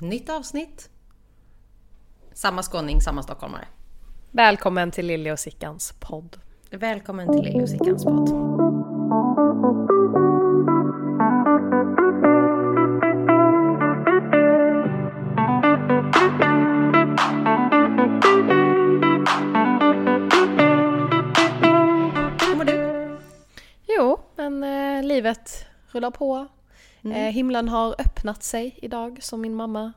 Nytt avsnitt. Samma skåning, samma stockholmare. Välkommen till Lilly och Sickans podd. Välkommen till Lilly och Sickans podd. Hur mår du? Jo, men eh, livet rullar på. Eh, himlen har öppnat sig idag som min mamma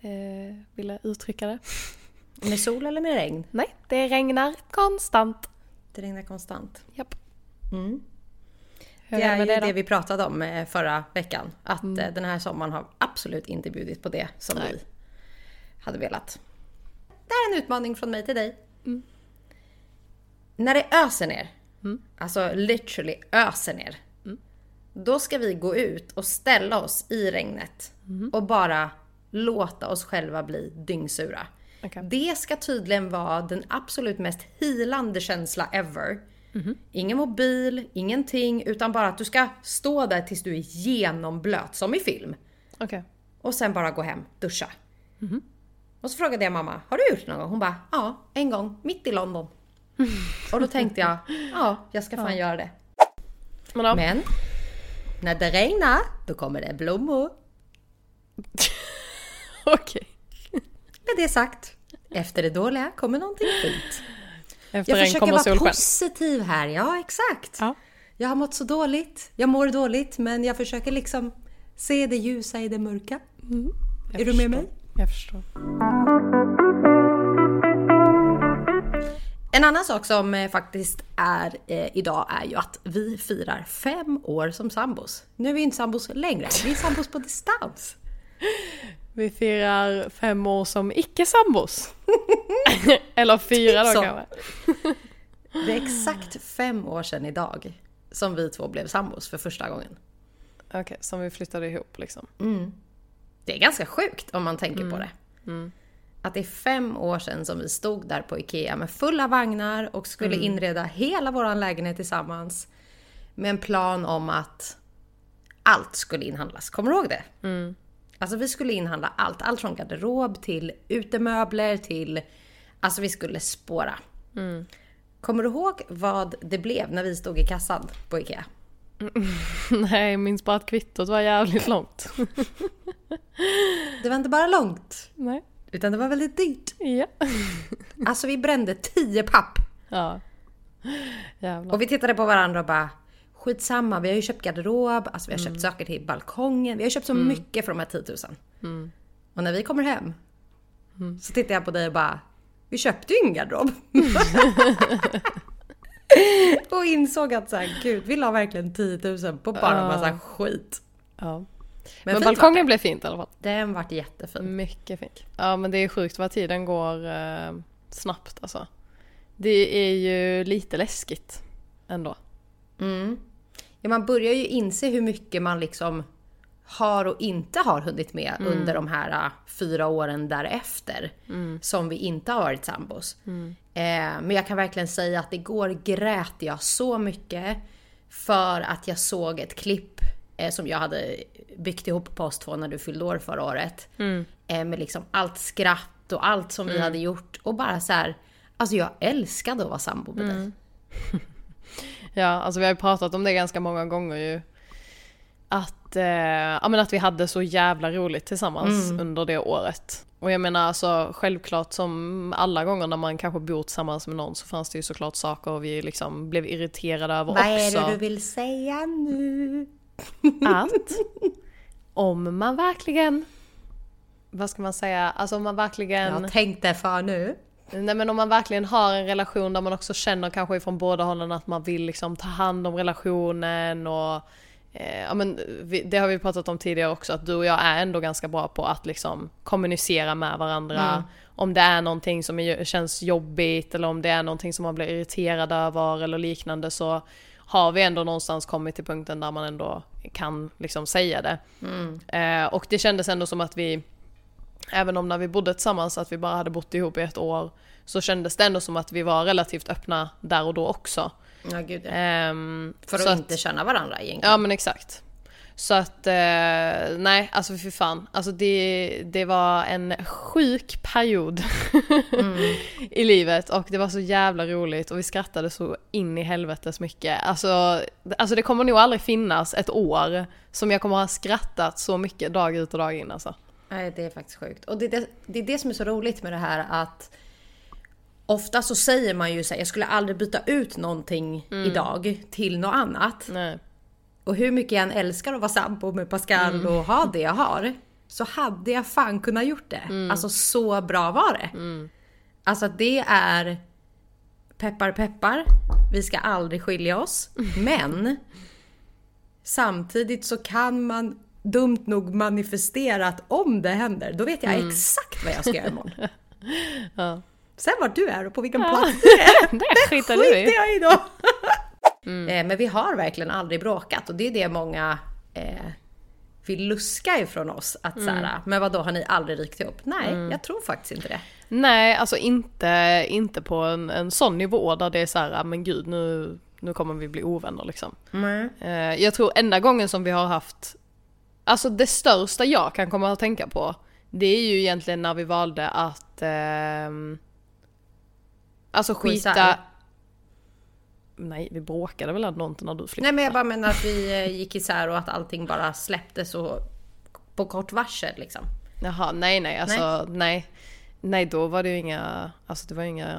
eh, ville uttrycka det. Med sol eller med regn? Nej, det regnar konstant. Det regnar konstant. Japp. Mm. Det är ju det det vi pratade om eh, förra veckan. Att eh, den här sommaren har absolut inte bjudit på det som Nej. vi hade velat. Det här är en utmaning från mig till dig. När det öser ner, alltså literally öser ner. Då ska vi gå ut och ställa oss i regnet och bara låta oss själva bli dyngsura. Okej. Det ska tydligen vara den absolut mest healande känsla ever. Ingen mobil, ingenting, utan bara att du ska stå där tills du är genomblöt, som i film. Okej. Och sen bara gå hem, duscha. Och så frågade jag mamma, har du gjort det någon gång? Hon bara, ja, en gång, mitt i London. och då tänkte jag, ja, jag ska fan göra det. Ja. Men, när det regnar, då kommer det blommor. Okej. Med det sagt, efter det dåliga kommer någonting fint. Efter Jag försöker vara solsken. positiv här, ja exakt. Ja. Jag har mått så dåligt, jag mår dåligt, men jag försöker liksom se det ljusa i det mörka. Jag Är du med förstår. mig? Jag förstår. En annan sak som eh, faktiskt är eh, idag är ju att vi firar fem år som sambos. Nu är vi inte sambos längre, vi är sambos på distans. Vi firar fem år som icke-sambos. Eller fyra då Typ kanske. Det är exakt fem år sedan idag som vi två blev sambos för första gången. Okej, som vi flyttade ihop liksom. Det är ganska sjukt om man tänker på det. Att det är fem år sedan som vi stod där på IKEA med fulla vagnar och skulle inreda hela vår lägenhet tillsammans. Med en plan om att allt skulle inhandlas. Kommer du ihåg det? Alltså vi skulle inhandla allt. Allt från garderob till utemöbler till... Alltså vi skulle spåra. Kommer du ihåg vad det blev när vi stod i kassan på IKEA? Nej, jag minns bara att kvittot var jävligt långt. Det var inte bara långt, Nej. Utan det var väldigt dyrt. Ja. Alltså vi brände 10 papp Ja. Jävlar. Och vi tittade på varandra och bara skitsamma, vi har ju köpt garderob, alltså vi har köpt saker till balkongen, vi har köpt så mycket för de här 10 000. Och när vi kommer hem så tittar jag på dig och bara, vi köpte ju ingen garderob. och insåg att så här, gud, vi la verkligen 10 000 på bara en massa skit. Ja. Men, Men balkongen blev fint i alla fall. Den vart jättefin. Mycket fint. Ja men det är sjukt vad tiden går eh, snabbt alltså. Det är ju lite läskigt ändå. Mm. Ja, man börjar ju inse hur mycket man liksom har och inte har hunnit med under de här äh, fyra åren därefter. Som vi inte har varit sambos. Eh, men jag kan verkligen säga att igår grät jag så mycket. För att jag såg ett klipp eh, som jag hade byggt ihop på oss två när du fyllde år förra året. Eh, med liksom allt skratt och allt som vi hade gjort. Och bara så här, alltså jag älskade att vara sambo med dig. Ja, alltså vi har ju pratat om det ganska många gånger ju. Att, eh, ja, men att vi hade så jävla roligt tillsammans under det året. Och jag menar alltså självklart som alla gånger när man kanske bor tillsammans med någon så fanns det ju såklart saker vi liksom blev irriterade över Vad är också. det du vill säga nu? Att om man verkligen, vad ska man säga, alltså om man verkligen, Jag tänkte för nu. nej men om man verkligen har en relation där man också känner kanske från båda hållen att man vill liksom ta hand om relationen och eh, ja men vi, det har vi pratat om tidigare också att du och jag är ändå ganska bra på att liksom kommunicera med varandra. Om det är någonting som är, känns jobbigt eller om det är någonting som man blir irriterad över eller liknande så har vi ändå någonstans kommit till punkten där man ändå kan liksom säga det. Eh, och det kändes ändå som att vi, även om när vi bodde tillsammans, att vi bara hade bott ihop i ett år, så kändes det ändå som att vi var relativt öppna där och då också. Ja, gud ja. Ehm, För så att inte känna varandra egentligen. Ja men exakt. Så att, eh, nej alltså fy fan. Alltså det, det var en sjuk period mm. i livet och det var så jävla roligt och vi skrattade så in i helvetes mycket. Alltså, alltså det kommer nog aldrig finnas ett år som jag kommer ha skrattat så mycket dag ut och dag in alltså. Nej, det är faktiskt sjukt. Och det, det, det är det som är så roligt med det här att Ofta så säger man ju så här, jag skulle aldrig byta ut någonting mm. idag till något annat. Nej. Och hur mycket jag än älskar att vara sambo med Pascal mm. och ha det jag har. Så hade jag fan kunnat gjort det. Mm. Alltså så bra var det. Mm. Alltså det är peppar peppar. Vi ska aldrig skilja oss. Men samtidigt så kan man dumt nog manifestera att om det händer, då vet jag mm. exakt vad jag ska göra imorgon. ja. Sen vart du är och på vilken plats du är, det, det skiter du i. jag i då. Mm. Eh, men vi har verkligen aldrig bråkat och det är det många eh, vill luska ifrån oss. Att mm. så men vad då har ni aldrig rykt ihop? Nej, mm. jag tror faktiskt inte det. Nej, alltså inte, inte på en, en sån nivå där det är så här, men gud nu, nu kommer vi bli ovänner liksom. Mm. Eh, jag tror enda gången som vi har haft, alltså det största jag kan komma att tänka på, det är ju egentligen när vi valde att eh, Alltså skita... Nej, vi bråkade väl ändå inte när du flyttade? Nej men jag bara menar att vi eh, gick isär och att allting bara släpptes och på kort varsel liksom. Jaha, nej nej alltså nej. nej. Nej då var det ju inga, alltså det var inga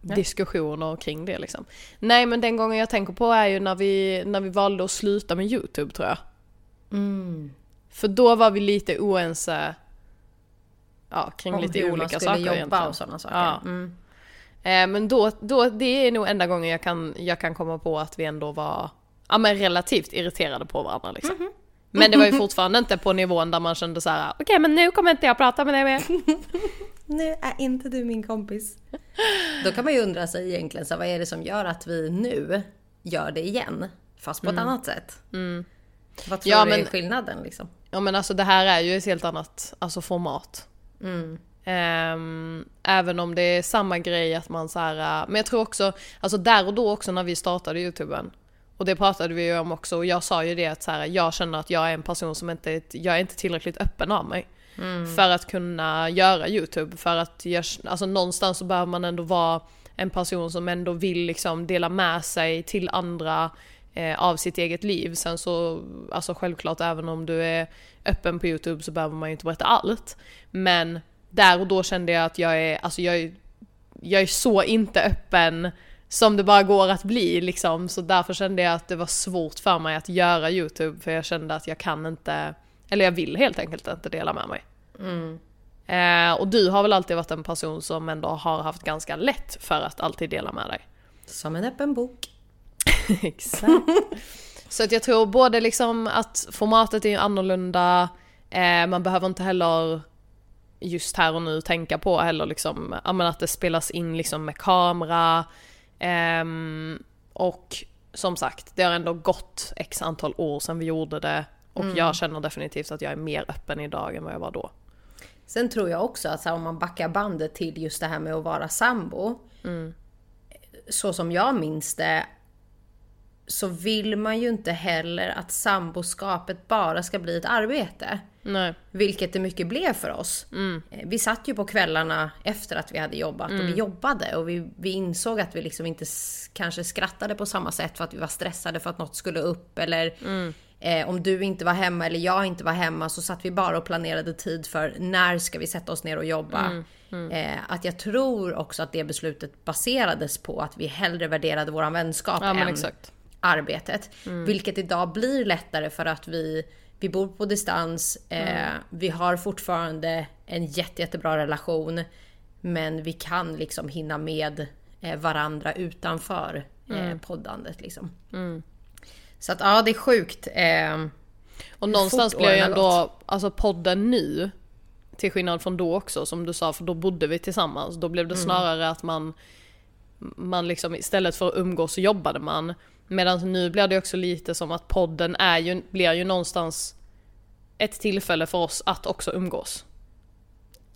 nej. diskussioner kring det liksom. Nej men den gången jag tänker på är ju när vi, när vi valde att sluta med YouTube tror jag. Mm. För då var vi lite oense ja, kring Om lite olika saker egentligen. Om hur man skulle jobba och sådana saker. Ja. Mm. Eh, men då, då, det är nog enda gången jag kan, jag kan komma på att vi ändå var ja, men relativt irriterade på varandra. Liksom. Mm -hmm. Men det var ju fortfarande inte på nivån där man kände så här: okej okay, men nu kommer inte jag prata med dig mer. nu är inte du min kompis. Då kan man ju undra sig egentligen, så vad är det som gör att vi nu gör det igen? Fast på mm. ett annat sätt. Mm. Vad tror ja, du är skillnaden liksom? Ja men alltså det här är ju ett helt annat alltså, format. Mm. Um, även om det är samma grej att man så här, uh, men jag tror också, alltså där och då också när vi startade youtuben och det pratade vi ju om också och jag sa ju det att så här, jag känner att jag är en person som inte, jag är inte tillräckligt öppen av mig. Mm. För att kunna göra youtube, för att jag, alltså någonstans så behöver man ändå vara en person som ändå vill liksom dela med sig till andra eh, av sitt eget liv. Sen så, alltså självklart även om du är öppen på youtube så behöver man ju inte berätta allt. Men där och då kände jag att jag är, alltså jag är, jag är så inte öppen som det bara går att bli liksom. Så därför kände jag att det var svårt för mig att göra YouTube för jag kände att jag kan inte, eller jag vill helt enkelt inte dela med mig. Mm. Eh, och du har väl alltid varit en person som ändå har haft ganska lätt för att alltid dela med dig? Som en öppen bok. Exakt. Så att jag tror både liksom att formatet är annorlunda, eh, man behöver inte heller just här och nu tänka på heller liksom, ja men att det spelas in liksom med kamera. Um, och som sagt, det har ändå gått x antal år sedan vi gjorde det. Och mm. jag känner definitivt att jag är mer öppen idag än vad jag var då. Sen tror jag också att här, om man backar bandet till just det här med att vara sambo. Mm. Så som jag minns det så vill man ju inte heller att samboskapet bara ska bli ett arbete. Nej. Vilket det mycket blev för oss. Mm. Eh, vi satt ju på kvällarna efter att vi hade jobbat mm. och vi mm. jobbade och vi, vi insåg att vi liksom inte kanske skrattade på samma sätt för att vi var stressade för att något skulle upp eller mm. eh, om du inte var hemma eller jag inte var hemma så satt vi bara och planerade tid för när ska vi sätta oss ner och jobba. Mm. Mm. Eh, att jag tror också att det beslutet baserades på att vi hellre värderade våran vänskap ja, än arbetet. Vilket idag blir lättare för att vi vi bor på distans, eh, mm. vi har fortfarande en jätte, jättebra relation. Men vi kan liksom hinna med eh, varandra utanför eh, mm. poddandet. Liksom. Mm. Så att ja, det är sjukt. Eh, och någonstans blir ju ändå, alltså podden nu, till skillnad från då också som du sa, för då bodde vi tillsammans. Då blev det mm. snarare att man, man liksom istället för att umgås så jobbade man. Medan nu blir det också lite som att podden är ju, blir ju någonstans ett tillfälle för oss att också umgås.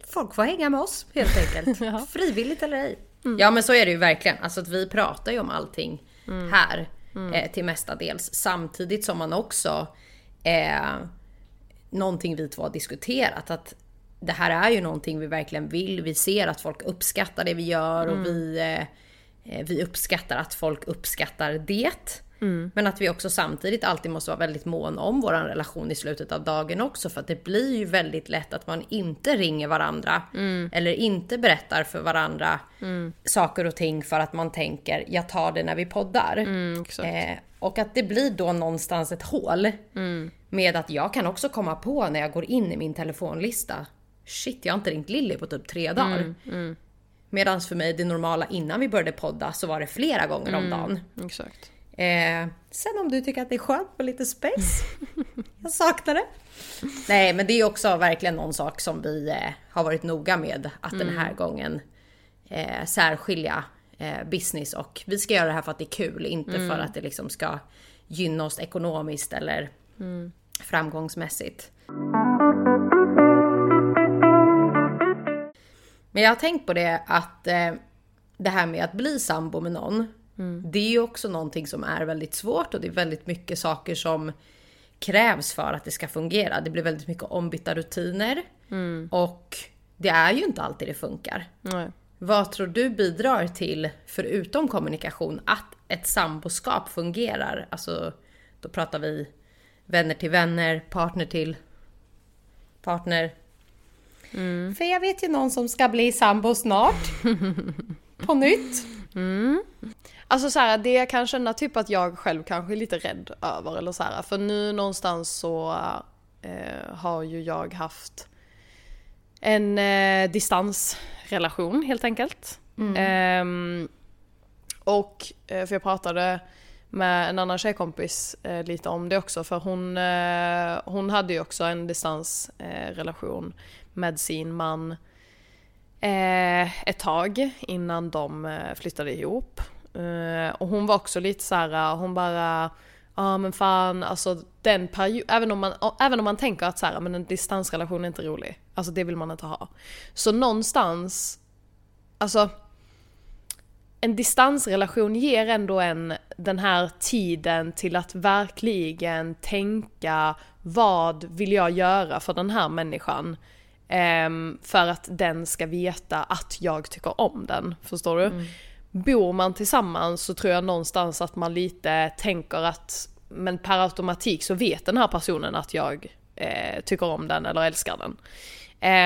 Folk får hänga med oss helt enkelt. ja. Frivilligt eller ej. Mm. Ja men så är det ju verkligen. Alltså att vi pratar ju om allting mm. här mm. Eh, till mestadels. Samtidigt som man också eh, någonting vi två har diskuterat. Att det här är ju någonting vi verkligen vill. Vi ser att folk uppskattar det vi gör och vi, eh, vi uppskattar att folk uppskattar det. Mm. Men att vi också samtidigt alltid måste vara väldigt mån om vår relation i slutet av dagen också. För att det blir ju väldigt lätt att man inte ringer varandra. Mm. Eller inte berättar för varandra mm. saker och ting för att man tänker jag tar det när vi poddar. Mm, eh, och att det blir då någonstans ett hål. Mm. Med att jag kan också komma på när jag går in i min telefonlista. Shit, jag har inte ringt Lilly på typ tre dagar. Mm, mm. Medan för mig det normala innan vi började podda så var det flera gånger om dagen. Exakt. Eh, sen om du tycker att det är skönt med lite space. jag saknar det. Nej men det är också verkligen någon sak som vi eh, har varit noga med att mm. den här gången eh, särskilja eh, business och vi ska göra det här för att det är kul, inte mm. för att det liksom ska gynna oss ekonomiskt eller mm. framgångsmässigt. Men jag har tänkt på det att eh, det här med att bli sambo med någon Mm. Det är ju också någonting som är väldigt svårt och det är väldigt mycket saker som krävs för att det ska fungera. Det blir väldigt mycket ombytta rutiner mm. och det är ju inte alltid det funkar. Nej. Vad tror du bidrar till, förutom kommunikation, att ett samboskap fungerar? Alltså, då pratar vi vänner till vänner, partner till partner. Mm. För jag vet ju någon som ska bli sambo snart. På nytt. Mm. Alltså så här, det jag kan känna typ att jag själv kanske är lite rädd över eller så här, för nu någonstans så eh, har ju jag haft en eh, distansrelation helt enkelt. Mm. Eh, och, eh, för jag pratade med en annan tjejkompis eh, lite om det också för hon, eh, hon hade ju också en distansrelation med sin man eh, ett tag innan de eh, flyttade ihop. Eh, och hon var också lite så här, hon bara Ja ah, men fan, alltså den perioden, även om man, även om man tänker att så här, men en distansrelation är inte rolig. Alltså det vill man inte ha. Så någonstans, alltså en distansrelation ger ändå en den här tiden till att verkligen tänka vad vill jag göra för den här människan? Um, för att den ska veta att jag tycker om den. Förstår du? Mm bor man tillsammans så tror jag någonstans att man lite tänker att men per automatik så vet den här personen att jag eh, tycker om den eller älskar den.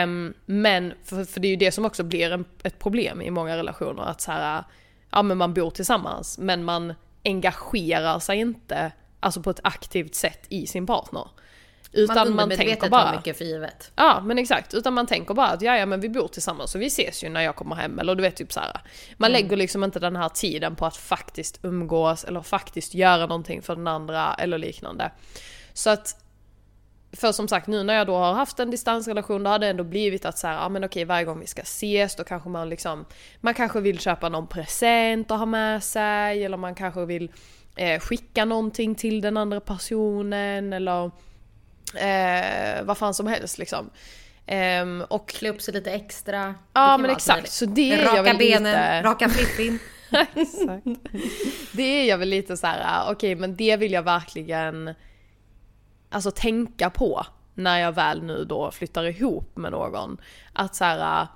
Um, men, för, för, det är ju det som också blir en, ett problem i många relationer, att så här, ja men man bor tillsammans men man engagerar sig inte alltså på ett aktivt sätt i sin partner. Utan man, man tänker bara... mycket för givet. Ja men exakt, utan man tänker bara att ja, ja men vi bor tillsammans och vi ses ju när jag kommer hem eller du vet typ så här. Man mm. lägger liksom inte den här tiden på att faktiskt umgås eller faktiskt göra någonting för den andra eller liknande. Så att för som sagt nu när jag då har haft en distansrelation då har det ändå blivit att så här, ja men okej varje gång vi ska ses då kanske man liksom Man kanske vill köpa någon present och ha med sig eller man kanske vill eh, skicka någonting till den andra personen eller eh, vad fan som helst liksom. Um, och klä upp sig lite extra. Ja men exakt, så det är raka jag väl benen, lite... raka flippin. exakt. Det är jag väl lite så här: okej okay, men det vill jag verkligen alltså tänka på när jag väl nu då flyttar ihop med någon. Att så här,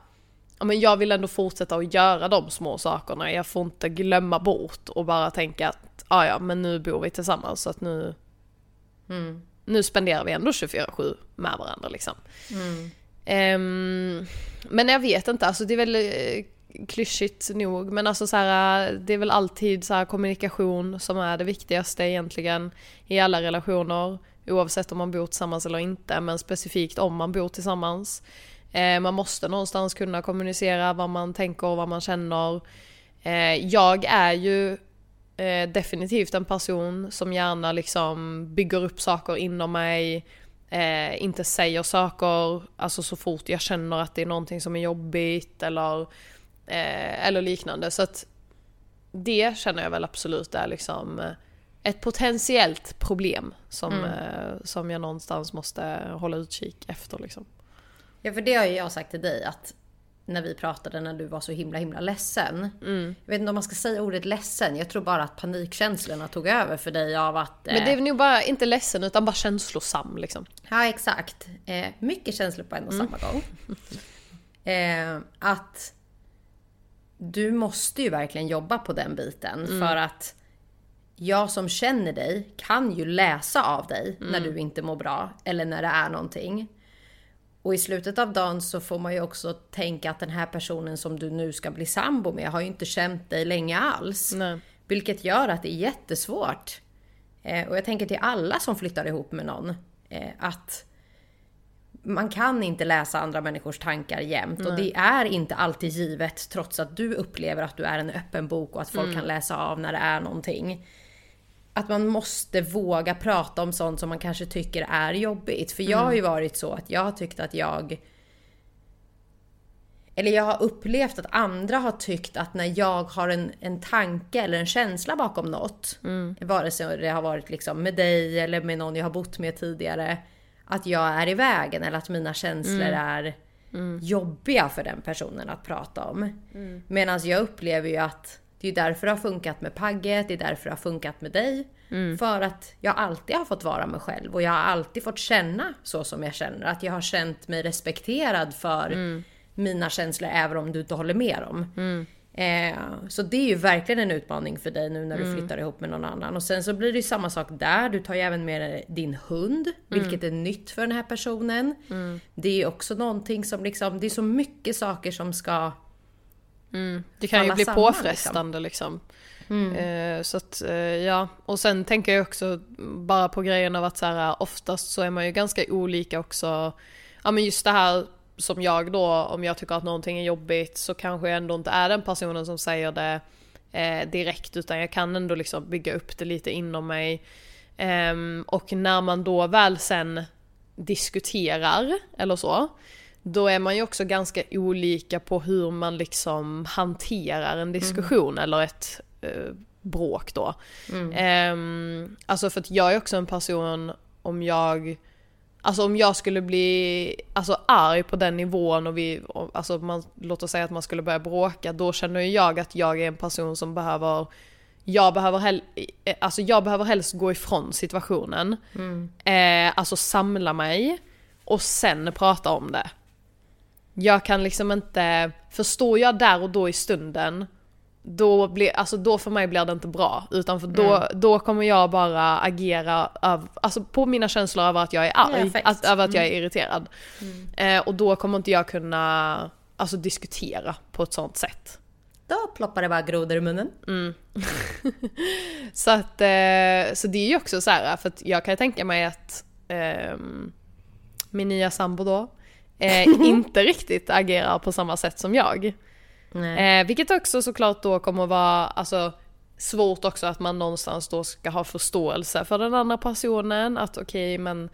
ja, men jag vill ändå fortsätta att göra de små sakerna. Jag får inte glömma bort och bara tänka att ah, ja men nu bor vi tillsammans så att nu mm nu spenderar vi ändå 24-7 med varandra liksom. Mm. Um, men jag vet inte, alltså det är väl uh, klyschigt nog men alltså så här, det är väl alltid så här, kommunikation som är det viktigaste egentligen i alla relationer oavsett om man bor tillsammans eller inte men specifikt om man bor tillsammans. Uh, man måste någonstans kunna kommunicera vad man tänker och vad man känner. Uh, jag är ju eh, definitivt en person som gärna liksom bygger upp saker inom mig, eh, inte säger saker, alltså så fort jag känner att det är någonting som är jobbigt eller, eh, eller liknande. Så att det känner jag väl absolut är liksom eh, ett potentiellt problem som, mm. Eh, som jag någonstans måste hålla utkik efter liksom. Ja för det har ju jag sagt till dig att när vi pratade när du var så himla himla ledsen. Mm. Jag vet inte om man ska säga ordet ledsen. Jag tror bara att panikkänslorna tog över för dig av att... Men det är nog bara, inte ledsen utan bara känslosam liksom. Ja, exakt. Eh, mycket känslor på en och samma gång. Eh, att du måste ju verkligen jobba på den biten för att jag som känner dig kan ju läsa av dig när du inte mår bra eller när det är någonting. Och i slutet av dagen så får man ju också tänka att den här personen som du nu ska bli sambo med har ju inte känt dig länge alls. Nej. Vilket gör att det är jättesvårt. Eh, och jag tänker till alla som flyttar ihop med någon. Eh, att man kan inte läsa andra människors tankar jämt. Och det är inte alltid givet trots att du upplever att du är en öppen bok och att folk kan läsa av när det är någonting. Att man måste våga prata om sånt som man kanske tycker är jobbigt. För jag har ju varit så att jag har tyckt att jag eller jag har upplevt att andra har tyckt att när jag har en, en tanke eller en känsla bakom något, vare sig det har varit liksom med dig eller med någon jag har bott med tidigare, att jag är i vägen eller att mina känslor är jobbiga för den personen att prata om. Medan jag upplever ju att det är därför det har funkat med Pagget, det är därför det har funkat med dig. För att jag alltid har fått vara mig själv och jag har alltid fått känna så som jag känner. Att jag har känt mig respekterad för mina känslor även om du inte håller med dem. Eh, så det är ju verkligen en utmaning för dig nu när du flyttar ihop med någon annan. Och sen så blir det ju samma sak där. Du tar ju även med dig din hund, vilket är nytt för den här personen. Det är ju också någonting som liksom, det är så mycket saker som ska Det kan ju bli samman, påfrestande liksom. Eh, så att, eh, ja. Och sen tänker jag också bara på grejen av att så här, oftast så är man ju ganska olika också. Ja men just det här som jag då, om jag tycker att någonting är jobbigt så kanske jag ändå inte är den personen som säger det eh, direkt utan jag kan ändå liksom bygga upp det lite inom mig. Ehm, och när man då väl sen diskuterar eller så, då är man ju också ganska olika på hur man liksom hanterar en diskussion eller ett eh, bråk då. Ehm, alltså för att jag är också en person om jag Alltså om jag skulle bli alltså, arg på den nivån och vi, alltså man, låt oss säga att man skulle börja bråka, då känner jag att jag är en person som behöver jag behöver, hel, eh, alltså jag behöver helst gå ifrån situationen. Eh, alltså samla mig och sen prata om det. Jag kan liksom inte, förstår jag där och då i stunden, då, blir, alltså då för mig blir det inte bra. Utan för då, då kommer jag bara agera av, alltså på mina känslor över att jag är arg, affekt. att, över att jag är irriterad. Eh, och då kommer inte jag kunna alltså, diskutera på ett sånt sätt. Då ploppar det bara grodor i munnen. Så att, eh, så det är ju också så här, för jag kan tänka mig att ehm, min nya sambo då eh, inte riktigt agerar på samma sätt som jag. Eh, vilket också såklart då kommer att vara alltså, svårt också att man någonstans då ska ha förståelse för den andra personen. Att okej men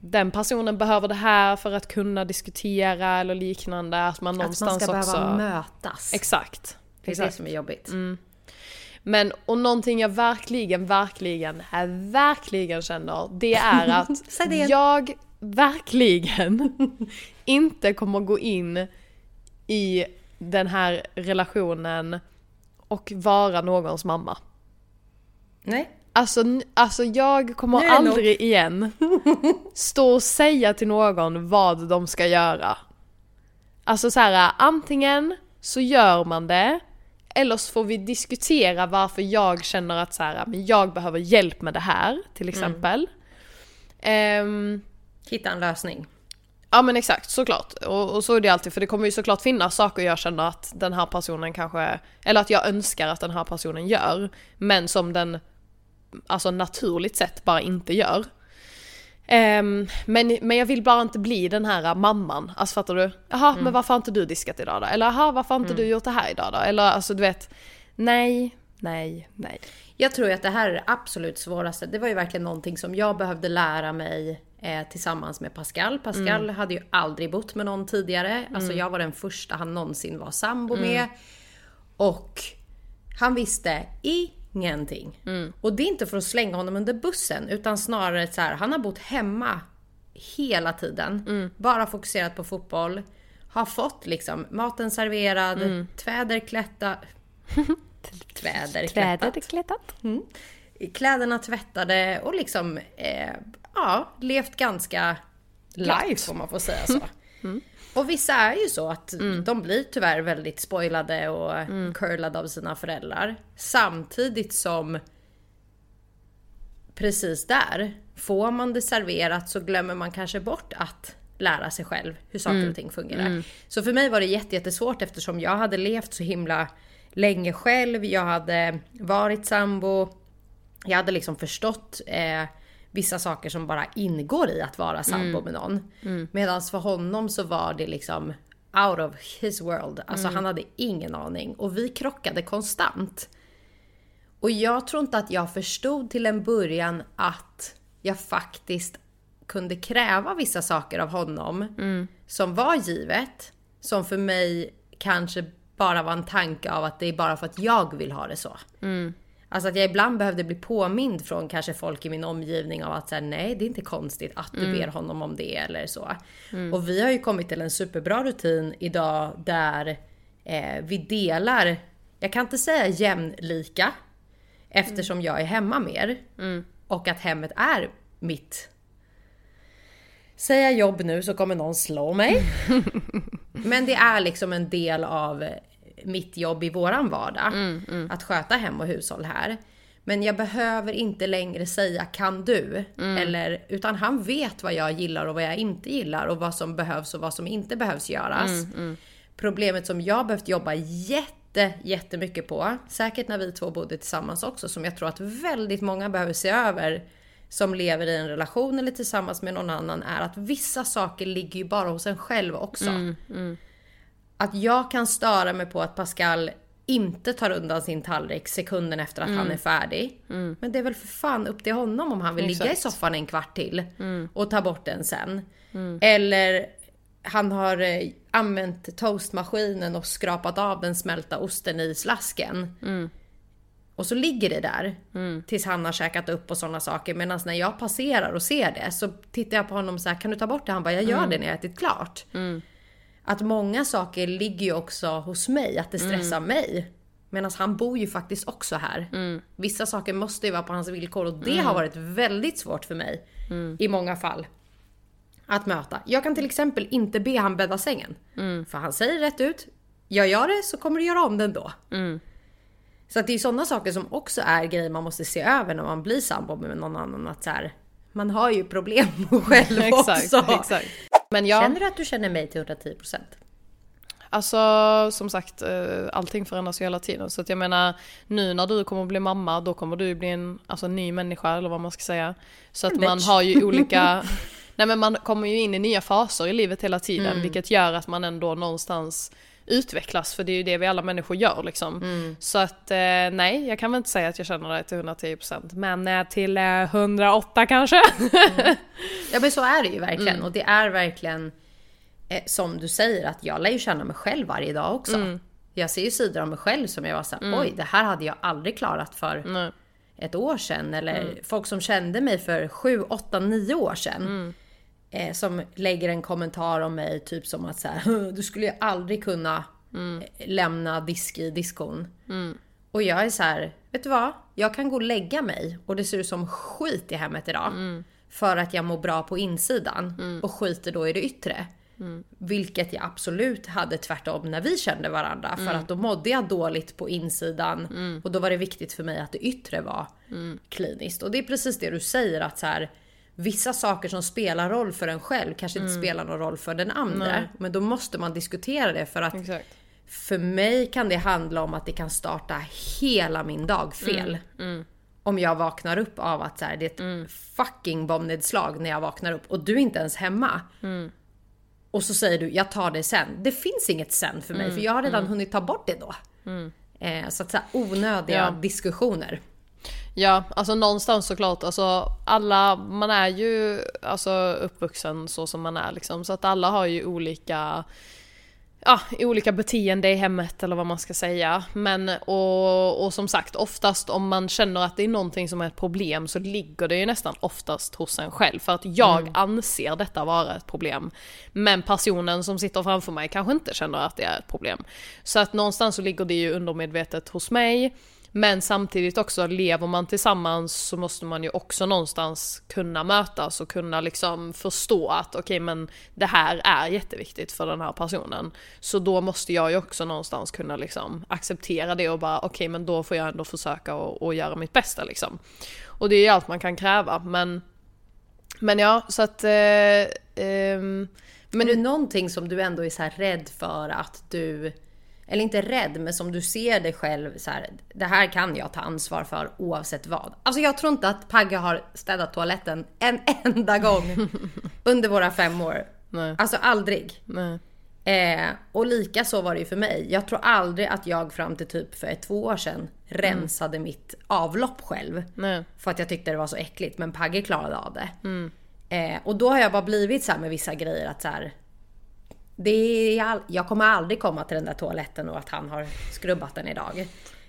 den personen behöver det här för att kunna diskutera eller liknande. Att man Att man någonstans ska också... behöva mötas. Exakt. det är det Exakt. som är jobbigt. Men och någonting jag verkligen, verkligen, verkligen känner det är att det. jag verkligen inte kommer gå in i den här relationen och vara någons mamma. Nej. Alltså, alltså jag kommer aldrig igen stå och säga till någon vad de ska göra. Alltså så här, antingen så gör man det, eller så får vi diskutera varför jag känner att så här, men jag behöver hjälp med det här, till exempel. Ehm, Hitta en lösning. Ja men exakt, såklart. Och, och så är det alltid, för det kommer ju såklart finnas saker jag känner att den här personen kanske, eller att jag önskar att den här personen gör, men som den, alltså naturligt sett bara inte gör. Ehm, men, men jag vill bara inte bli den här mamman, alltså fattar du? Jaha, men varför har inte du diskat idag då? Eller jaha, varför har inte du gjort det här idag då? Eller alltså du vet, nej, nej, nej. Jag tror ju att det här är det absolut svåraste. Det var ju verkligen någonting som jag behövde lära mig eh, tillsammans med Pascal. Pascal hade ju aldrig bott med någon tidigare. Alltså jag var den första han någonsin var sambo med. Och han visste ingenting. Och det är inte för att slänga honom under bussen utan snarare så här, han har bott hemma hela tiden. Bara fokuserat på fotboll. har fått liksom maten serverad, tväder klätta... tväder klättat. klättat. Kläderna tvättade och liksom, eh, ja, levt ganska life om man får säga så. Och vissa är ju så att de blir tyvärr väldigt spoilade och curlade av sina föräldrar. Samtidigt som precis där, får man det serverat så glömmer man kanske bort att lära sig själv hur saker och ting fungerar. Så för mig var det jätte- jättesvårt eftersom jag hade levt så himla länge själv. Jag hade varit sambo. Jag hade liksom förstått eh, vissa saker som bara ingår i att vara sambo med någon. Medan för honom så var det liksom out of his world. Alltså han hade ingen aning. Och vi krockade konstant. Och jag tror inte att jag förstod till en början att jag faktiskt kunde kräva vissa saker av honom som var givet. Som för mig kanske bara var en tanke av att det är bara för att jag vill ha det så. Alltså att jag ibland behövde bli påmind från kanske folk i min omgivning av att säga nej det är inte konstigt att du ber honom om det eller så. Och vi har ju kommit till en superbra rutin idag där eh, vi delar, jag kan inte säga jämlika eftersom jag är hemma mer. Och att hemmet är mitt Säger jag jobb nu så kommer någon slå mig. Men det är liksom en del av mitt jobb i våran vardag. Att sköta hem och hushåll här. Men jag behöver inte längre säga kan du? Eller, utan han vet vad jag gillar och vad jag inte gillar och vad som behövs och vad som inte behövs göras. Problemet som jag behövt jobba jätte, jättemycket på, säkert när vi två bodde tillsammans också, som jag tror att väldigt många behöver se över som lever i en relation eller tillsammans med någon annan är att vissa saker ligger ju bara hos en själv också. Att jag kan störa mig på att Pascal inte tar undan sin tallrik sekunden efter att han är färdig. Men det är väl för fan upp till honom om han vill ligga i Exakt. soffan en kvart till och ta bort den sen. Eller han har eh, använt toastmaskinen och skrapat av den smälta osten i slasken. Och så ligger det där tills han har käkat upp och sådana saker. Medan när jag passerar och ser det så tittar jag på honom så här, kan du ta bort det? Han bara, jag gör det när jag ätit klart. Att många saker ligger ju också hos mig, att det stressar mig. Medan han bor ju faktiskt också här. Vissa saker måste ju vara på hans villkor och det har varit väldigt svårt för mig i många fall. Att möta. Jag kan till exempel inte be han bädda sängen. För han säger rätt ut, jag gör det så kommer du göra om den då. Så att det är sådana saker som också är grejer man måste se över när man blir sambo med någon annan. Att så här, man har ju problem själv Exakt, också. exakt. Men ja, Känner du att du känner mig till 110%? alltså som sagt eh, allting förändras ju hela tiden. Så att jag menar nu när du kommer att bli mamma då kommer du bli en alltså, ny människa eller vad man ska säga. Så att man har ju olika, nej men man kommer ju in i nya faser i livet hela tiden Mm. vilket gör att man ändå någonstans utvecklas för det är ju det vi alla människor gör liksom. Mm. Så att eh, nej, jag kan väl inte säga att jag känner det till 110% men eh, till eh, 108 kanske. Ja men så är det ju verkligen. Och det är verkligen eh, som du säger att jag lär ju känna mig själv varje dag också. Jag ser ju sidor av mig själv som jag var såhär, oj det här hade jag aldrig klarat för ett år sedan. Eller folk som kände mig för 7, 8, 9 år sedan. Eh, som lägger en kommentar om mig typ som att så här, du skulle ju aldrig kunna eh, lämna disk i diskon. Och jag är så här, vet du vad? Jag kan gå och lägga mig och det ser ut som skit i hemmet idag. För att jag mår bra på insidan och skiter då i det yttre. Vilket jag absolut hade tvärtom när vi kände varandra. För att då mådde jag dåligt på insidan. Och då var det viktigt för mig att det yttre var kliniskt. Och det är precis det du säger att så här, Vissa saker som spelar roll för en själv kanske inte spelar någon roll för den andra. Men då måste man diskutera det för att Exakt. för mig kan det handla om att det kan starta hela min dag fel. Om jag vaknar upp av att så här, det är ett fucking bombnedslag när jag vaknar upp och du är inte ens hemma. Och så säger du, jag tar det sen. Det finns inget sen för mig för jag har redan hunnit ta bort det då. Eh, så att så här, onödiga Ja. diskussioner. Ja, alltså någonstans såklart. Alltså alla, man är ju alltså uppvuxen så som man är liksom. Så att alla har ju olika ja, olika beteende i hemmet eller vad man ska säga. Men och, och som sagt, oftast om man känner att det är någonting som är ett problem så ligger det ju nästan oftast hos en själv. För att jag mm. anser detta vara ett problem. Men personen som sitter framför mig kanske inte känner att det är ett problem. Så att någonstans så ligger det ju undermedvetet hos mig. Men samtidigt också, lever man tillsammans så måste man ju också någonstans kunna mötas och kunna liksom förstå att okej okay, men det här är jätteviktigt för den här personen. Så då måste jag ju också någonstans kunna liksom acceptera det och bara okej okay, men då får jag ändå försöka och, och göra mitt bästa liksom. Och det är ju allt man kan kräva men Men ja, så att eh, eh, men är det någonting som du ändå är så rädd för att du eller inte rädd, men som du ser dig själv så här, det här kan jag ta ansvar för oavsett vad. Alltså jag tror inte att Pagge har städat toaletten en enda gång under våra fem år. Nej. Alltså aldrig. Nej. Eh, och lika så var det ju för mig. Jag tror aldrig att jag fram till typ för två år sedan rensade mm. mitt avlopp själv. Nej. För att jag tyckte det var så äckligt. Men Pagge klarade av det. Mm. Eh, och då har jag bara blivit så med vissa grejer att så här, det är all, jag kommer aldrig komma till den där toaletten och att han har skrubbat den idag.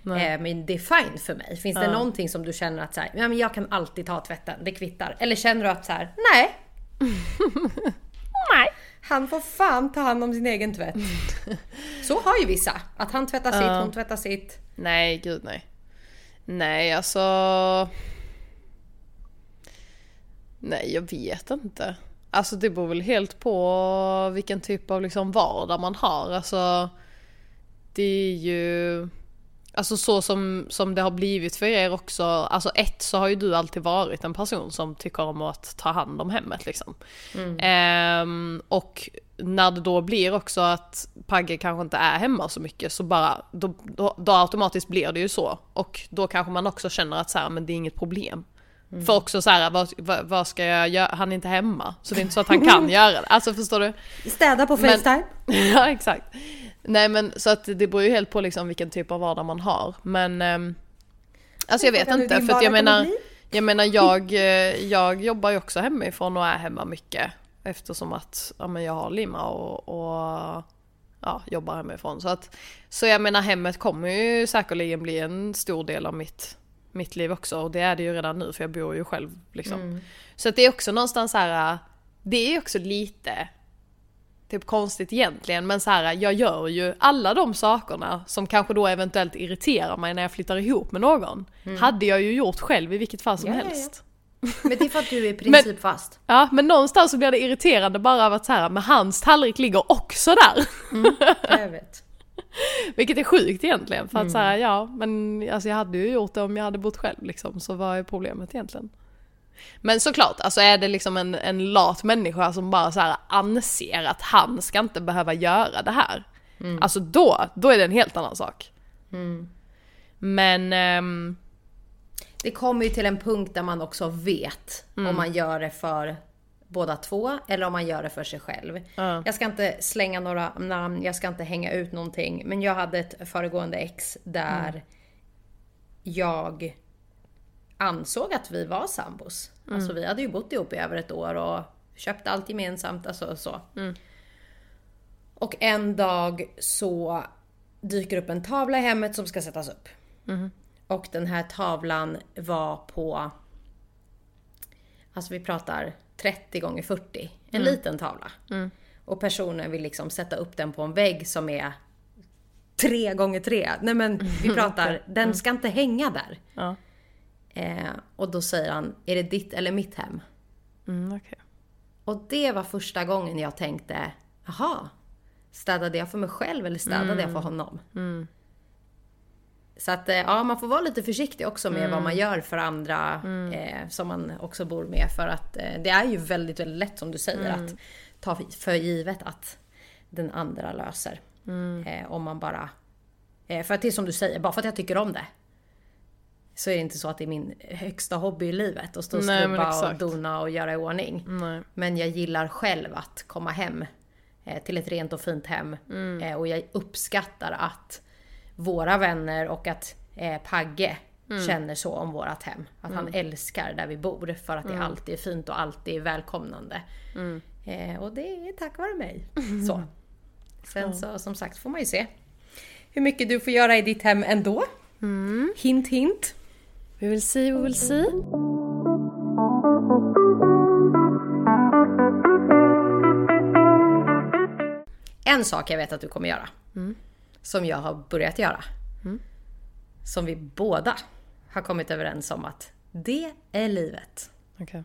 Eh, men det är fine för mig. Finns ja. det någonting som du känner att så här, ja, men jag kan alltid ta tvätten, det kvittar. Eller känner du att så här, nej. nej. Han får fan ta hand om sin egen tvätt. så har ju vissa. Att han tvättar sitt, hon tvättar sitt. Nej, gud nej. Nej, alltså... Nej, jag vet inte. Alltså det beror väl helt på vilken typ av liksom vardag man har. Alltså det är ju... Alltså så som, som det har blivit för er också, alltså ett så har ju du alltid varit en person som tycker om att ta hand om hemmet liksom. Mm. Ehm, och när det då blir också att Pagge kanske inte är hemma så mycket så bara, då, då, då automatiskt blir det ju så. Och då kanske man också känner att så här, men det är inget problem. Mm. För också så här, vad, vad, vad, ska jag göra? Han är inte hemma. Så det är inte så att han kan göra det. Alltså förstår du? Städa på Facetime. Ja exakt. Nej men så att det beror ju helt på liksom vilken typ av vardag man har. Men um, Alltså jag vet inte för att jag menar Jag menar jag, eh, jag jobbar ju också hemifrån och är hemma mycket. Eftersom att ja, men jag har Lima och, och ja, jobbar hemifrån. Så, att, så jag menar hemmet kommer ju säkerligen bli en stor del av mitt mitt liv också och det är det ju redan nu för jag bor ju själv liksom. Mm. Så att det är också någonstans så här, det är också lite typ konstigt egentligen men så här, jag gör ju alla de sakerna som kanske då eventuellt irriterar mig när jag flyttar ihop med någon. Mm. Hade jag ju gjort själv i vilket fall som ja, helst. Ja, ja. Men det är för att du är principfast. Men, ja, men någonstans så blir det irriterande bara av att så här, men hans tallrik ligger också där. Mm, jag vet. Vilket är sjukt egentligen för att mm. säga ja men alltså jag hade ju gjort det om jag hade bott själv liksom så vad är problemet egentligen? Men såklart, alltså är det liksom en, en lat människa som bara så här anser att han ska inte behöva göra det här. Mm. Alltså då, då är det en helt annan sak. Mm. Men... Um... Det kommer ju till en punkt där man också vet om mm. man gör det för båda två eller om man gör det för sig själv. Uh. Jag ska inte slänga några namn, jag ska inte hänga ut någonting. Men jag hade ett föregående ex där mm. jag ansåg att vi var sambos. Mm. Alltså vi hade ju bott ihop i över ett år och köpt allt gemensamt. Alltså så. Mm. Och en dag så dyker upp en tavla i hemmet som ska sättas upp. Mm. Och den här tavlan var på, alltså vi pratar 30 gånger 40. En mm. liten tavla. Mm. Och personen vill liksom sätta upp den på en vägg som är 3 gånger 3. Nej men vi pratar, den mm. ska inte hänga där. Ja. Eh, och då säger han, är det ditt eller mitt hem? Mm, okay. Och det var första gången jag tänkte, jaha, städade jag för mig själv eller städade jag för mm. honom? Mm. Så att eh, ja, man får vara lite försiktig också med mm. vad man gör för andra mm. eh, som man också bor med. För att eh, det är ju väldigt, väldigt lätt som du säger mm. att ta för givet att den andra löser. Mm. Eh, om man bara... Eh, för att det är som du säger, bara för att jag tycker om det. Så är det inte så att det är min högsta hobby i livet att stå och skrubba och dona och göra i ordning. Nej. Men jag gillar själv att komma hem eh, till ett rent och fint hem. Mm. och jag uppskattar att våra vänner och att eh, Pagge mm. känner så om vårat hem. Att mm. han älskar där vi bor för att det mm. alltid är fint och alltid är välkomnande. Mm. Eh, och det är tack vare mig. Så. Sen så som sagt får man ju se hur mycket du får göra i ditt hem ändå. Hint hint. Vi vill se, vi vill se. En sak jag vet att du kommer göra. Som jag har börjat göra. Som vi båda har kommit överens om att det är livet. Okej.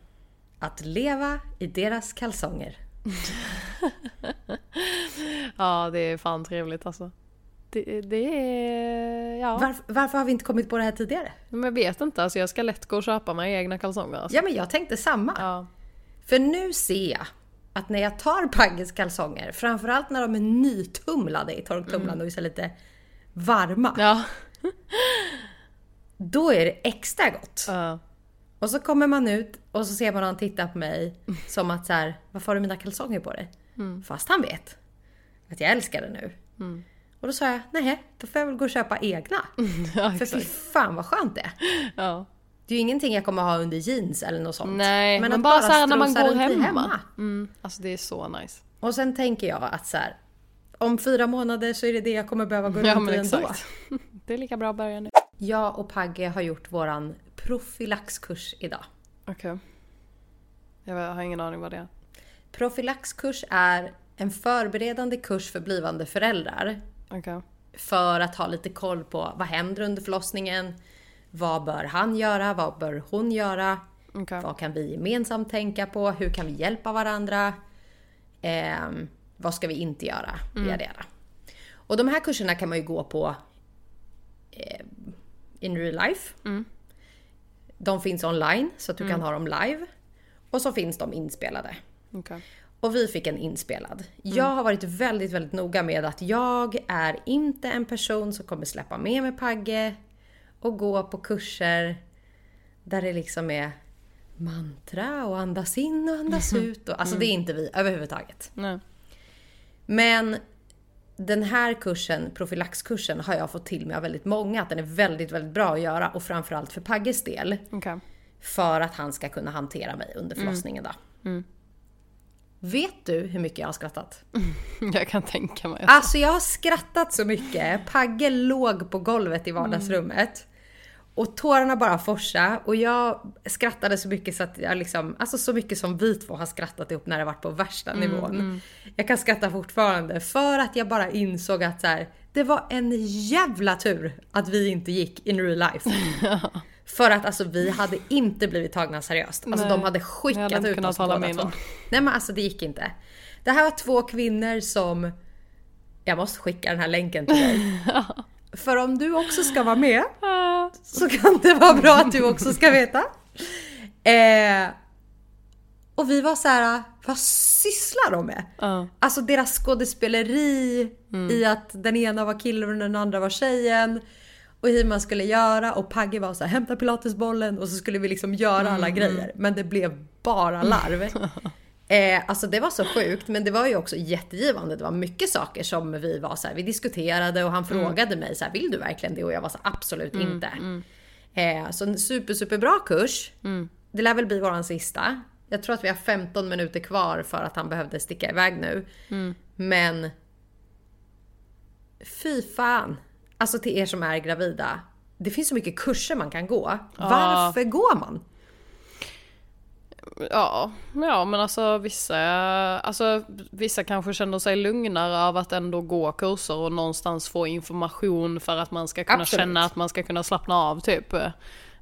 Att leva i deras kalsonger. Ja, det är fan trevligt alltså. Det, det är... Ja. Varför, varför har vi inte kommit på det här tidigare? Men jag vet inte, alltså jag ska lätt gå och köpa mig egna kalsonger. Alltså. Ja men jag tänkte samma. Ja. För nu ser jag att när jag tar Pagges kalsonger, framförallt när de är nytumlade i torktumlaren och är lite varma, Ja. då är det extra gott. Ja. Och så kommer man ut och så ser man honom titta på mig som att så här, varför har du mina kalsonger på dig? Fast han vet att jag älskar det nu. Och då sa jag, nej, då får jag väl gå och köpa egna. ja, För fy fan vad skönt det är. Ja. Det är ju ingenting jag kommer ha under jeans eller något sånt. Nej, men, att bara, så här när man går i hemma. Mm, alltså det är så nice. Och sen tänker jag att så här, om fyra månader så är det det jag kommer behöva gå Ja runt men i ändå. Det är lika bra att börja nu. Jag och Pagge har gjort våran profylaxkurs idag. Okej. Jag har ingen aning vad det är. Profylaxkurs är en förberedande kurs för blivande föräldrar. Okej. För att ha lite koll på vad händer under förlossningen? Vad bör han göra? Vad bör hon göra? Okej. Vad kan vi gemensamt tänka på? Hur kan vi hjälpa varandra? Ehm, vad ska vi inte göra? Yada, yada. Och de här kurserna kan man ju gå på eh, in real life. De finns online så att du kan ha dem live. Och så finns de inspelade. Okej. Och vi fick en inspelad. Jag har varit väldigt, väldigt noga med att jag är inte en person som kommer släppa med mig Pagge och gå på kurser där det liksom är mantra och andas in och andas ut. Och, alltså det är inte vi överhuvudtaget. Nej. Men den här kursen, profylaxkursen, har jag fått till mig av väldigt många att den är väldigt, väldigt bra att göra och framförallt för Pagges del. Okej. För att han ska kunna hantera mig under förlossningen då. Vet du hur mycket jag har skrattat? Jag kan tänka mig. Alltså jag har skrattat så mycket. Pagge låg på golvet i vardagsrummet. Och tårarna bara forsa och jag skrattade så mycket så att jag liksom, alltså så mycket som vi två har skrattat ihop när det varit på värsta nivån. Jag kan skratta fortfarande för att jag bara insåg att så här, det var en jävla tur att vi inte gick in real life. För att alltså vi hade inte blivit tagna seriöst. Alltså Nej, de hade skickat hade ut oss båda två. Nej men alltså det gick inte. Det här var två kvinnor som... Jag måste skicka den här länken till dig. För om du också ska vara med så kan det vara bra att du också ska veta. Eh, och vi var så här, vad sysslar de med? Ja. Alltså deras skådespeleri Mm. i att den ena var killen och den andra var tjejen. Och hur man skulle göra och Pagge var så här, hämta pilatesbollen och så skulle vi liksom göra alla Mm. grejer. Men det blev bara larv. eh, alltså det var så sjukt men det var ju också jättegivande. Det var mycket saker som vi var så här, vi diskuterade och han Mm. frågade mig så här, vill du verkligen det? Och jag var så här, absolut inte. Eh, så en super super bra kurs. Mm. Det lär väl bli våran sista. Jag tror att vi har 15 minuter kvar för att han behövde sticka iväg nu. Mm. Men... Fy fan. Alltså till er som är gravida. Det finns så mycket kurser man kan gå. Varför går man? Ja, ja men alltså vissa, alltså vissa kanske känner sig lugnare av att ändå gå kurser och någonstans få information för att man ska kunna Absolut. känna att man ska kunna slappna av typ.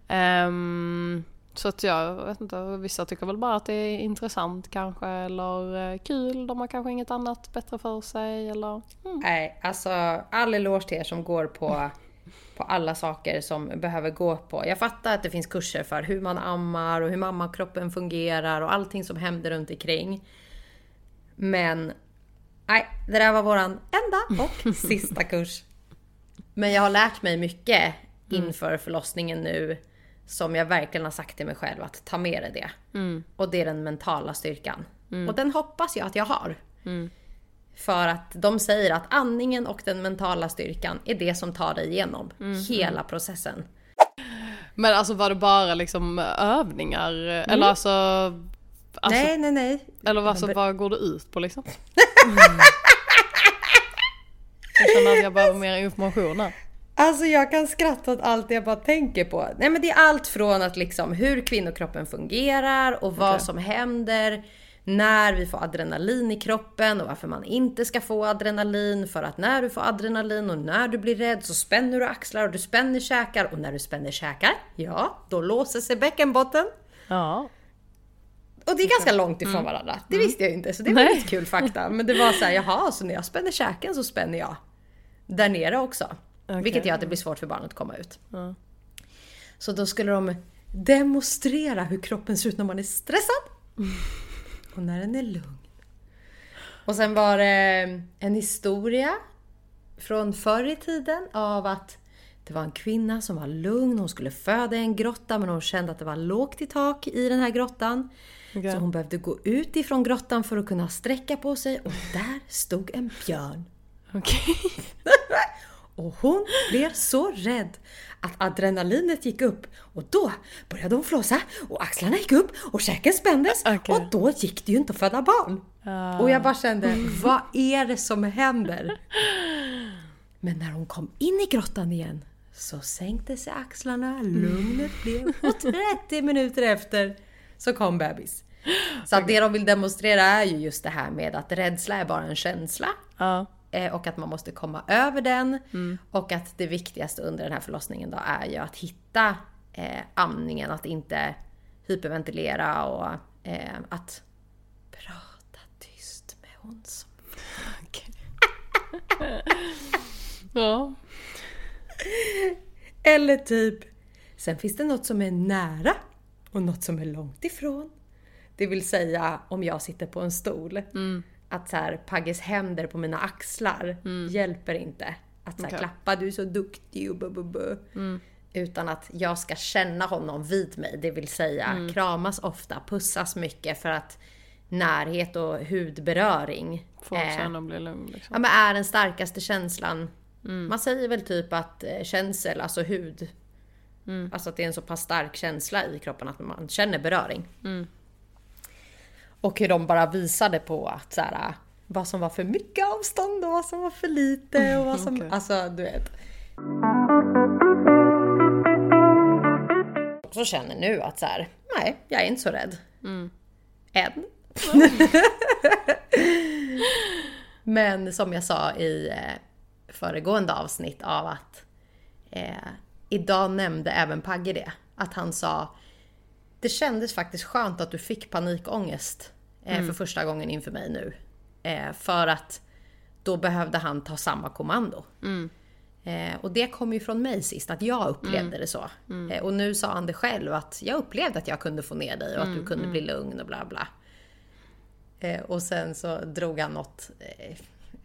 Ehm, så att jag vet inte, vissa tycker väl bara att det är intressant kanske eller eh, kul, de har kanske inget annat bättre för sig eller... Mm. Nej, alltså all eloge till er som går på, på alla saker som behöver gå på. Jag fattar att det finns kurser för hur man ammar och hur mammakroppen fungerar och allting som händer runt omkring. Men nej, det där var våran enda och sista kurs. Men jag har lärt mig mycket inför förlossningen nu som jag verkligen har sagt till mig själv att ta med dig det. Och det är den mentala styrkan. Och den hoppas jag att jag har. För att de säger att andningen och den mentala styrkan är det som tar dig igenom hela processen. Men alltså var det bara liksom övningar? Eller alltså... alltså nej, nej, nej. Eller alltså, vad går det ut på liksom? känner att jag behöver mer information här. Alltså jag kan skratta åt allt jag bara tänker på. Nej men det är allt från att liksom hur kvinnokroppen fungerar och vad Okej. som händer när vi får adrenalin i kroppen och varför man inte ska få adrenalin. För att när du får adrenalin och när du blir rädd så spänner du axlar och du spänner käkar och när du spänner käkar, ja, då låser sig bäckenbotten. Ja. Och det är ganska långt ifrån varandra. Det visste jag inte, så det var Nej. lite kul fakta. Men det var så här, jaha, så när jag spänner käken så spänner jag där nere också. Okej. Vilket gör att det blir svårt för barnet att komma ut. Ja. Så då skulle de demonstrera hur kroppen ser ut när man är stressad. Och när den är lugn. Och sen var det en historia från förr i tiden av att det var en kvinna som var lugn, hon skulle föda i en grotta men hon kände att det var lågt i tak i den här grottan. Okej. Så hon behövde gå ut ifrån grottan för att kunna sträcka på sig och där stod en björn. Okej. Och hon blev så rädd att adrenalinet gick upp och då började hon flåsa och axlarna gick upp och käken spändes Okej. och då gick det ju inte att föda barn. Ah. Och jag bara kände, vad är det som händer? Men när hon kom in i grottan igen så sänkte sig axlarna, lugnet blev och 30 minuter efter så kom bebis. Så att det de vill demonstrera är ju just det här med att rädsla är bara en känsla Ja. Eh, och att man måste komma över den. Och att det viktigaste under den här förlossningen då är ju att hitta eh, amningen, att inte hyperventilera och eh, att prata tyst med hon som... Ja. Eller typ, sen finns det något som är nära och något som är långt ifrån. Det vill säga om jag sitter på en stol. Att så här, Pagges händer på mina axlar hjälper inte. Att så här, Okej. klappa, du är så duktig och bu, bu, bu. Utan att jag ska känna honom vid mig. Det vill säga kramas ofta, pussas mycket för att närhet och hudberöring Får eh, bli lugn liksom. ja, men är den starkaste känslan. Man säger väl typ att eh, känsel, alltså hud, alltså att det är en så pass stark känsla i kroppen att man känner beröring. Och hur de bara visade på att så här, vad som var för mycket avstånd och vad som var för lite och vad som, Okej. alltså du vet. Så känner nu att så här, nej, jag är inte så rädd. Än. Men som jag sa i eh, föregående avsnitt av att eh, idag nämnde även Pagge det. Att han sa det kändes faktiskt skönt att du fick panikångest eh, för första gången inför mig nu. Eh, för att då behövde han ta samma kommando. Eh, och det kom ju från mig sist, att jag upplevde det så. Eh, och nu sa han det själv, att jag upplevde att jag kunde få ner dig och att du kunde bli lugn och bla bla. Eh, och sen så drog han något eh,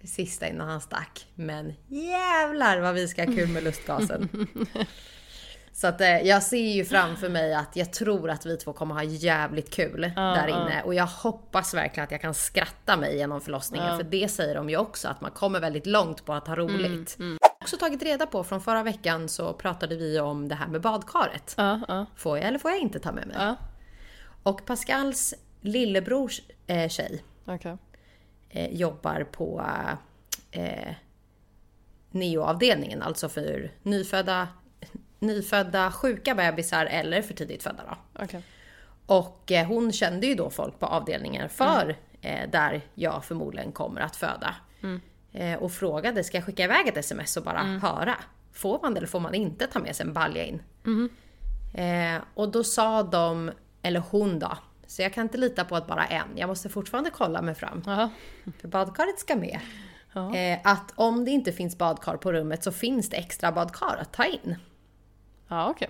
sista innan han stack. Men jävlar vad vi ska ha kul med lustgasen. Så att eh, jag ser ju framför mig att jag tror att vi två kommer ha jävligt kul där inne. Och jag hoppas verkligen att jag kan skratta mig genom förlossningen. För det säger de ju också, att man kommer väldigt långt på att ha roligt. Jag har också tagit reda på, från förra veckan så pratade vi om det här med badkaret. Får jag eller får jag inte ta med mig? Och Pascals lillebrors eh, tjej Okej. eh, jobbar på eh, neoavdelningen, alltså för nyfödda, nyfödda sjuka bebisar eller för tidigt födda. Då. Okej. Och eh, hon kände ju då folk på avdelningen för eh, där jag förmodligen kommer att föda. Eh, och frågade, ska jag skicka iväg ett sms och bara höra? Får man det eller får man inte ta med sig en balja in? Eh, och då sa de, eller hon då, så jag kan inte lita på att bara en, jag måste fortfarande kolla mig fram. Jaha. För badkaret ska med. Ja. Eh, att om det inte finns badkar på rummet så finns det extra badkar att ta in. Ja, okej.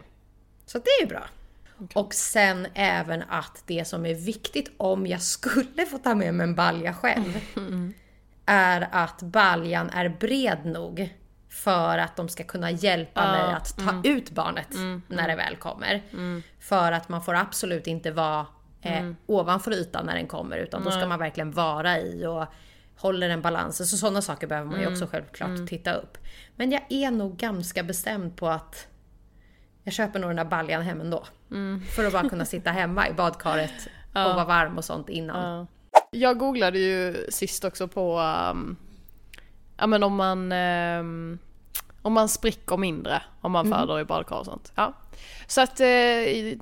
Så det är ju bra. Och sen även att det som är viktigt om jag skulle få ta med mig en balja själv är att baljan är bred nog för att de ska kunna hjälpa mig att ta ut barnet när det väl kommer. För att man får absolut inte vara eh, ovanför ytan när den kommer utan då ska man verkligen vara i och håller en balans. Så sådana saker behöver man ju också självklart titta upp. Men jag är nog ganska bestämd på att jag köper nog den där baljan hem ändå. För att bara kunna sitta hemma i badkaret och vara varm och sånt innan. Ja. Jag googlade ju sist också på um, ja men om man, ehm, om man spricker mindre om man föder i badkar och sånt. Ja. Så att eh,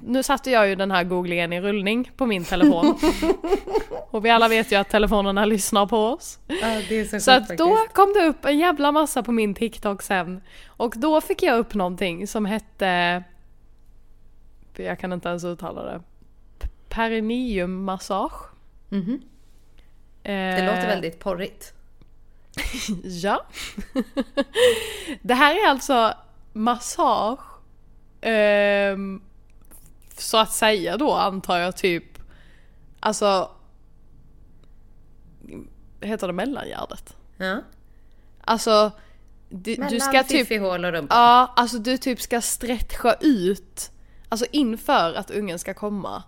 nu satte jag ju den här googlingen i rullning på min telefon. och vi alla vet ju att telefonerna lyssnar på oss. Ja, det så, Så att då kom det upp en jävla massa på min TikTok sen. Och då fick jag upp någonting som hette... Jag kan inte ens uttala det. Perineummassage. Mhm. Det Eh, låter väldigt porrigt. Ja. det här är alltså massage. ehm, så att säga då antar jag typ. Alltså. Heter det mellangärdet? Ja. Alltså. Du, Mellan du ska typ. fiffihål och rumpa. Ja, alltså du typ ska stretcha ut. Alltså inför att ungen ska komma.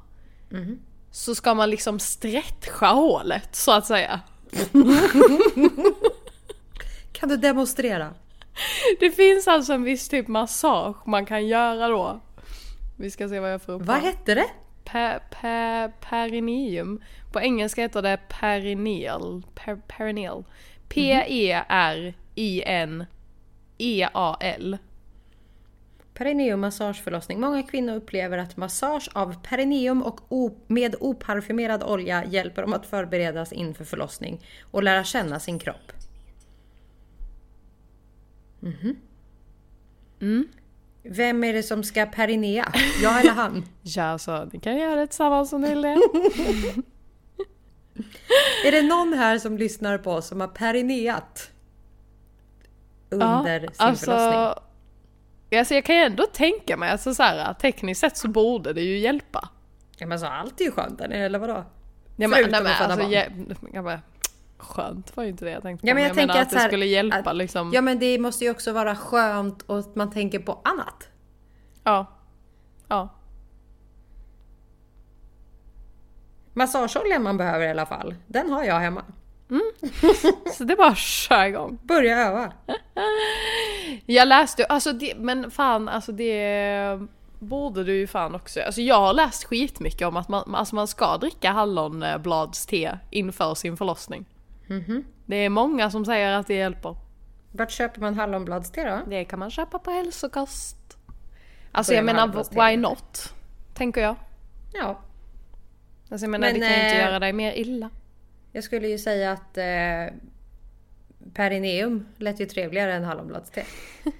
Mhm. Så ska man liksom stretcha hålet så att säga. Kan du demonstrera? Det finns alltså en viss typ massage man kan göra då. Vi ska se vad jag får upp Vad hette det? pe, pe, perineum. På engelska heter det perineal. Per, perineal. P-E-R-I-N-E-A-L. Perineum massageförlossning. Många kvinnor upplever att massage av perineum och o- med oparfymerad olja hjälper dem att förberedas inför förlossning och lära känna sin kropp. Mhm. Mm. Vem är det som ska perinea? Jag eller han? Ja, så ni kan göra det tillsammans om ni vill det. Är det någon här som lyssnar på oss som har perineat? Under sin förlossning? alltså, alltså jag kan ju ändå tänka mig, alltså så här, tekniskt sett så borde det ju hjälpa. Ja, men så allt är ju skönt eller vadå? Ja, men, nej, men, alltså, jag bara, skönt var ju inte det jag tänkte på. Ja, men jag, tänker menar att, att det skulle hjälpa att, liksom. Ja men det måste ju också vara skönt och att man tänker på annat. Ja. Ja. Massageoljan man behöver i alla fall, den har jag hemma. Så det är bara att köra igång. Börja öva. Jag läste, alltså det, men fan alltså det borde du ju fan också. Alltså jag har läst skitmycket om att man, alltså man ska dricka hallonbladste inför sin förlossning. Mhm. Det är många som säger att det hjälper. Vart köper man hallonbladste då? Det kan man köpa på hälsokost. Alltså jag menar why not? Tänker jag. Ja, Alltså jag menar Men, det kan ju inte eh, göra dig mer illa. jag skulle ju säga att eh, perineum lät ju trevligare än hallonbladste.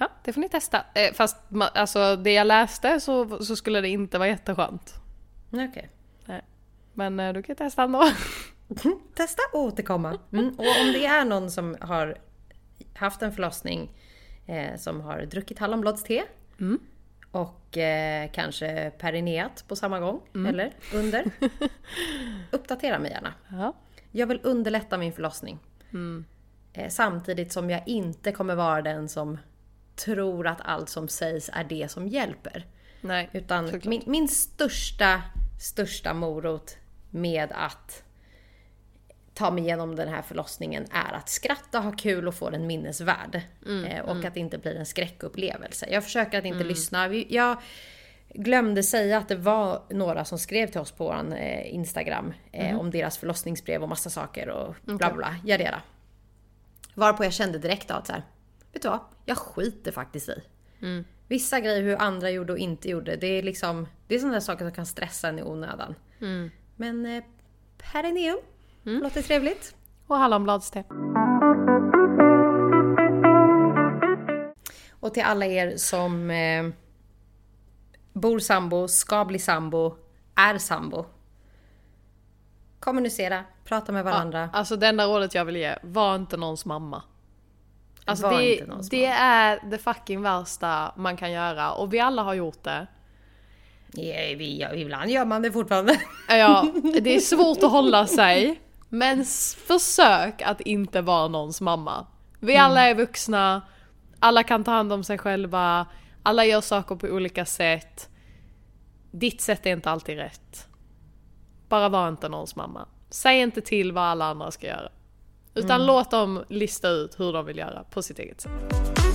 Ja, det får ni testa. Eh, fast alltså det jag läste så, så skulle det inte vara jätteskönt. Okej. Men eh, du kan testa ändå. Testa och återkomma. Mm. Och om det är någon som har haft en förlossning eh, som har druckit hallonbladste Mm. och eh, kanske perineat på samma gång Mm. eller under. Uppdatera mig gärna. Ja. Jag vill underlätta min förlossning. Mm. Eh, samtidigt som jag inte kommer vara den som tror att allt som sägs är det som hjälper. Nej, Utan min, min största, största morot med att ta mig igenom den här förlossningen är att skratta, ha kul och få den minnesvärd. Mm, eh, och att det inte blir en skräckupplevelse. Jag försöker att inte lyssna. Vi- Jag glömde säga att det var några som skrev till oss på vår eh, Instagram eh, om deras förlossningsbrev och massa saker och bla bla bla. Jadera. Varpå jag kände direkt att så här, vet du vad? Jag skiter faktiskt i. Vissa grejer hur andra gjorde och inte gjorde, det är liksom Det är sådana där saker som kan stressa en i onödan. Men eh, perineum, låter trevligt. Och hallonbladste. Och till alla er som eh, bor sambo, ska bli sambo, är sambo. Kommunicera, prata med varandra. Alltså det enda rådet jag vill ge, var inte någons mamma. Alltså Var det, någons det är det fucking värsta man kan göra och vi alla har gjort det. Ja, vi, ja, ibland gör man det fortfarande. Ja, det är svårt att hålla sig. Men försök att inte vara någons mamma. Vi alla är vuxna, alla kan ta hand om sig själva, alla gör saker på olika sätt. Ditt sätt är inte alltid rätt. Bara var inte någons mamma. Säg inte till vad alla andra ska göra. Utan låt dem lista ut hur de vill göra på sitt eget sätt.